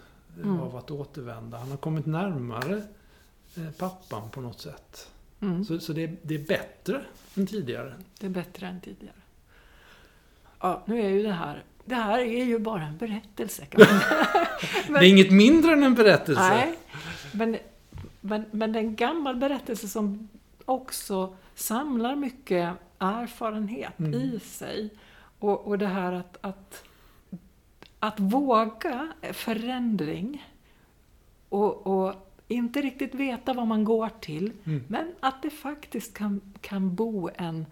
S1: Mm.
S2: av att återvända. Han har kommit närmare eh, pappan på något sätt.
S1: Mm.
S2: Så, så det, är- det är bättre än tidigare.
S1: Det är bättre än tidigare. Ja, nu är ju det här, det här är ju bara en berättelse. Men- *laughs*
S2: Det är inget mindre än en berättelse.
S1: Nej, men, men, men det är en gammal berättelse som också samlar mycket erfarenhet
S2: Mm.
S1: i sig. Och, och det här att, att, att våga förändring och, och inte riktigt veta vad man går till,
S2: Mm.
S1: men att det faktiskt kan, kan bo en,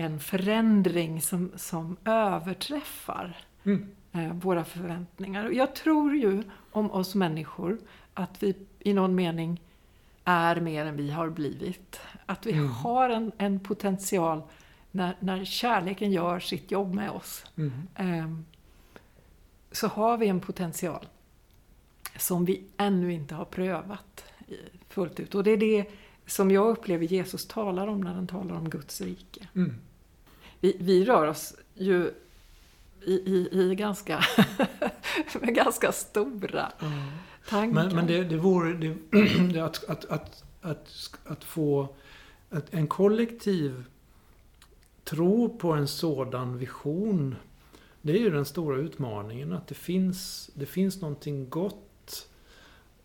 S1: en förändring som, som överträffar
S2: Mm.
S1: eh, våra förväntningar. Och Jag tror ju om oss människor att vi i någon mening är mer än vi har blivit. Att vi
S2: Mm.
S1: har en, en potential när, när kärleken gör sitt jobb med oss.
S2: Mm.
S1: ehm, så har vi en potential som vi ännu inte har prövat i- fullt ut. Och det är det som jag upplever Jesus talar om när han talar om Guds rike.
S2: Mm.
S1: Vi, vi rör oss ju i, i, i ganska, *laughs* med ganska stora tankar.
S2: Men, men det, det vore det, *clears throat* det att, att, att, att, att få att en kollektiv tro på en sådan vision. Det är ju den stora utmaningen. Att det finns, det finns någonting gott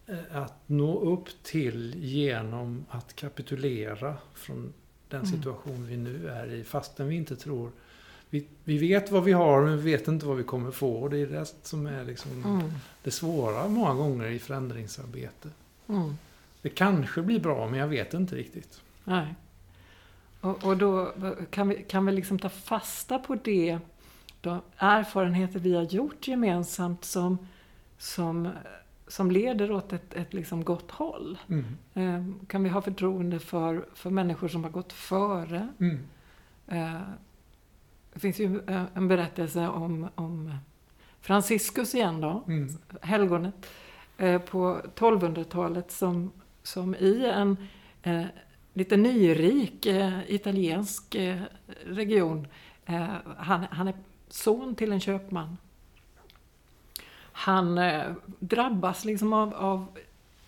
S2: eh, att nå upp till genom att kapitulera från den
S1: Mm.
S2: situation vi nu är i. Fastän vi inte tror. Vi, vi vet vad vi har men vi vet inte vad vi kommer få. Och det är det som är liksom
S1: Mm,
S2: det svåra många gånger i förändringsarbete.
S1: mm,
S2: Det kanske blir bra, men jag vet inte riktigt.
S1: nej. Och, och då kan vi, kan vi liksom ta fasta på det, de erfarenheter vi har gjort gemensamt som, som, som leder åt ett, ett liksom gott håll.
S2: Mm.
S1: Eh, Kan vi ha förtroende för, för människor som har gått före?
S2: Mm.
S1: Eh, Det finns ju eh, en berättelse om, om Franciscus igen då,
S2: Mm.
S1: helgonet, eh, på 1200-talet som, som i en eh, lite nyrik eh, italiensk eh, region, eh, han, han är son till en köpman. Han eh, drabbas liksom av, av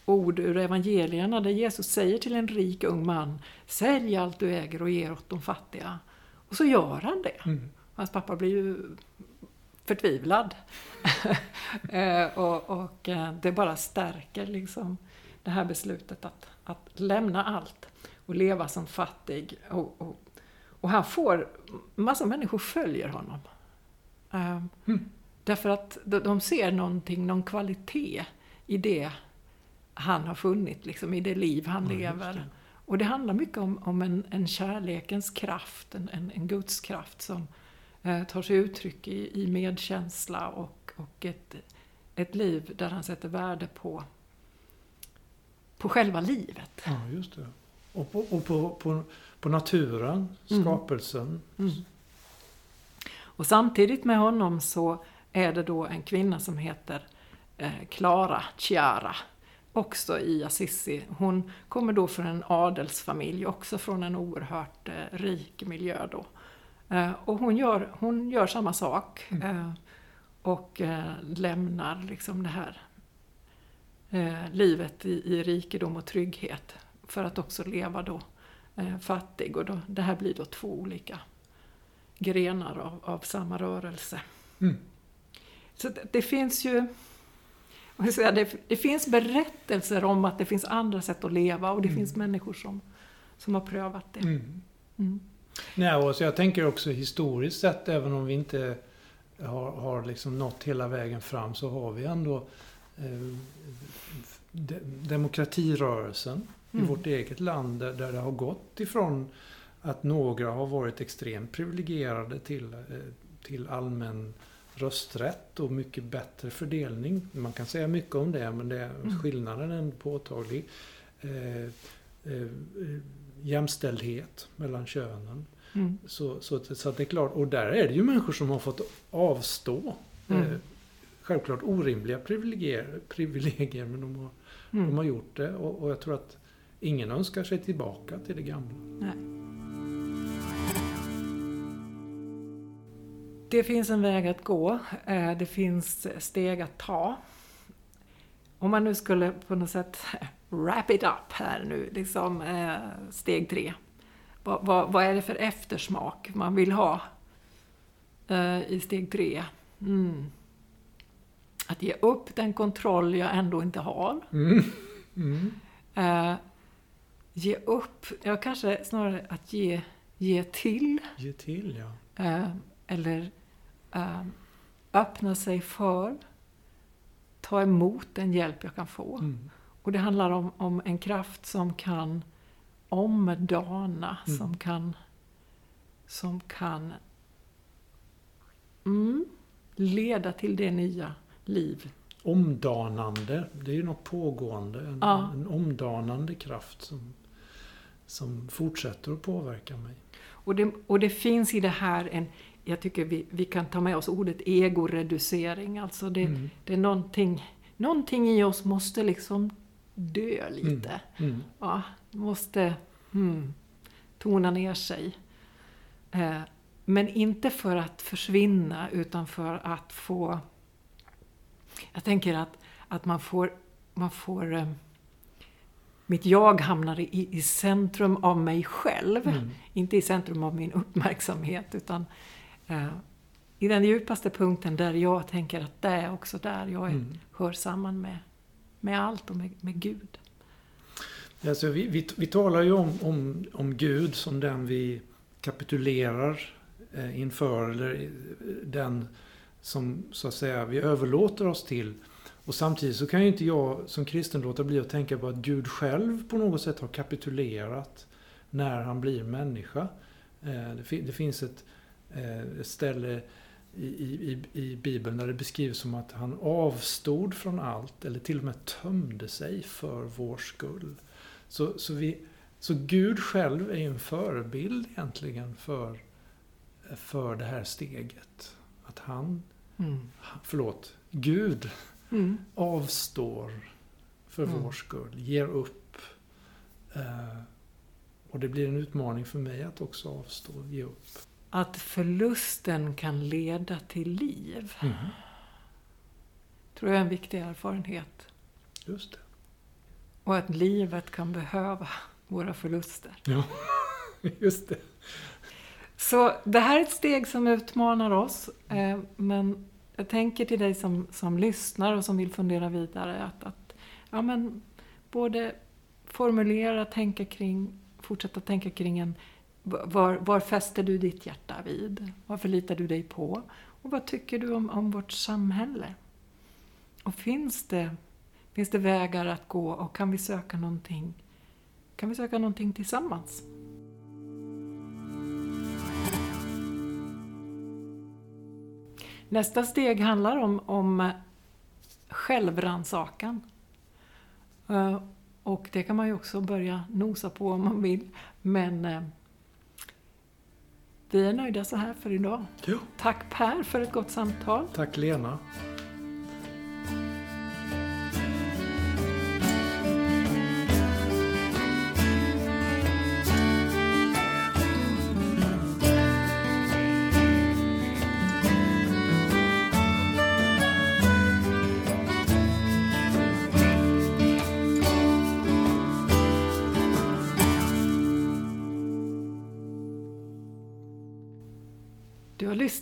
S1: ord ur evangelierna där Jesus säger till en rik ung man Sälj allt du äger och ge åt de fattiga. Och så gör han det.
S2: Mm.
S1: Hans pappa blir ju förtvivlad. *laughs* Eh, och och eh, det bara stärker liksom det här beslutet att, att lämna allt och leva som fattig. Och, och, och han får, massa människor följer honom. Eh,
S2: Mm.
S1: Därför att de- ser någonting, någon kvalitet i det han har funnit, liksom, i det liv han
S2: Ja,
S1: lever. Och det handlar mycket om, om en, en kärlekens kraft, en, en, en Guds kraft som eh, tar sig uttryck i, i medkänsla och, och ett, ett liv där han sätter värde på, på själva livet.
S2: Ja, just det. Och på, och på, på, på naturen,
S1: Mm.
S2: skapelsen.
S1: Mm. Och samtidigt med honom så är det då en kvinna som heter eh, Clara Chiara, också i Assisi. Hon kommer då från en adelsfamilj, också från en oerhört eh, rik miljö då. Eh, och hon gör, hon gör samma sak eh, och eh, lämnar liksom det här eh, livet i, i rikedom och trygghet för att också leva då eh, fattig. Och då, det här blir då två olika grenar av, av samma rörelse.
S2: Mm.
S1: Så det, det finns ju säga, det, det finns berättelser om att det finns andra sätt att leva och det
S2: Mm.
S1: finns människor som, som har prövat det.
S2: Mm.
S1: Mm.
S2: Nej, och så jag tänker också historiskt sett, även om vi inte har, har liksom nått hela vägen fram, så har vi ändå eh, de, demokratirörelsen
S1: Mm.
S2: i vårt eget land där, där det har gått ifrån att några har varit extremt privilegierade till, eh, till allmän rösträtt och mycket bättre fördelning. Man kan säga mycket om det, men det,
S1: Mm.
S2: skillnaden är påtaglig. Eh, eh, jämställdhet mellan könen.
S1: Mm.
S2: Så, så, så det är klart, och där är det ju människor som har fått avstå.
S1: Mm.
S2: Eh, självklart orimliga privilegier, privilegier men de har, de
S1: Mm.
S2: har gjort det. Och, och jag tror att ingen önskar sig tillbaka till det gamla.
S1: Nej. Det finns en väg att gå. eh, Det finns steg att ta. Om man nu skulle på något sätt *laughs* wrap it up här nu, liksom eh, steg tre. Vad, vad, vad är det för eftersmak man vill ha eh, i steg tre? Mm. Att ge upp den kontroll jag ändå inte har.
S2: Mm. Mm.
S1: Eh, ge upp, ja kanske snarare att ge, ge till.
S2: Ge till, ja.
S1: Eh, eller eh, öppna sig för, ta emot den hjälp jag kan få.
S2: Mm.
S1: Och det handlar om, om en kraft som kan omdana,
S2: Mm.
S1: som kan, som kan mm, leda till det nya liv.
S2: Omdanande, det är ju något pågående. En,
S1: Ja.
S2: en omdanande kraft som, som fortsätter att påverka mig.
S1: Och det, och det finns i det här en, jag tycker vi, vi kan ta med oss ordet egoreducering, alltså det,
S2: Mm.
S1: det är någonting, någonting i oss måste liksom dö lite.
S2: Mm.
S1: Ja, måste hmm, tona ner sig. Eh, men inte för att försvinna utan för att få... Jag tänker att, att man får... Man får eh, mitt jag hamnar i, i centrum av mig själv.
S2: Mm.
S1: Inte i centrum av min uppmärksamhet utan i den djupaste punkten där jag tänker att det är också där jag är,
S2: Mm.
S1: hör samman med, med allt och med, med Gud.
S2: Alltså, vi, vi, vi talar ju om, om, om Gud som den vi kapitulerar eh, inför, eller eh, den som så att säga vi överlåter oss till. Och samtidigt så kan ju inte jag som kristen låta bli att tänka på att Gud själv på något sätt har kapitulerat när han blir människa. Eh, det, det finns ett, eh, ett ställe i, i, i- i Bibeln där det beskrivs som att han avstod från allt eller till och med tömde sig för vår skull. Så, så, vi, så Gud själv är ju en förebild egentligen för, för det här steget. Att han,
S1: Mm.
S2: förlåt, Gud
S1: Mm.
S2: avstår för
S1: Mm.
S2: vår skull, ger upp. Eh, och det blir en utmaning för mig att också avstå, ge upp.
S1: Att förlusten kan leda till liv, tror jag är en viktig erfarenhet.
S2: Just det.
S1: Och att livet kan behöva våra förluster.
S2: Ja, *laughs* just det.
S1: Så det här är ett steg som utmanar oss. Eh, men jag tänker till dig som, som lyssnar och som vill fundera vidare att, att ja, men både formulera, tänka kring, fortsätta tänka kring en var, var fäster du ditt hjärta vid? Vad förlitar du dig på? Och vad tycker du om, om vårt samhälle? Och finns det, finns det vägar att gå och kan vi söka någonting, kan vi söka någonting tillsammans? Nästa steg handlar om, om självrannsakan. Eh, och det kan man ju också börja nosa på om man vill. Men eh, vi är nöjda så här för idag.
S2: Jo.
S1: Tack Per för ett gott samtal.
S2: Tack Lena.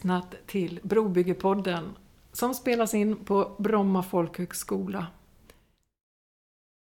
S1: Lyssnat till Brobyggepodden som spelas in på Bromma folkhögskola.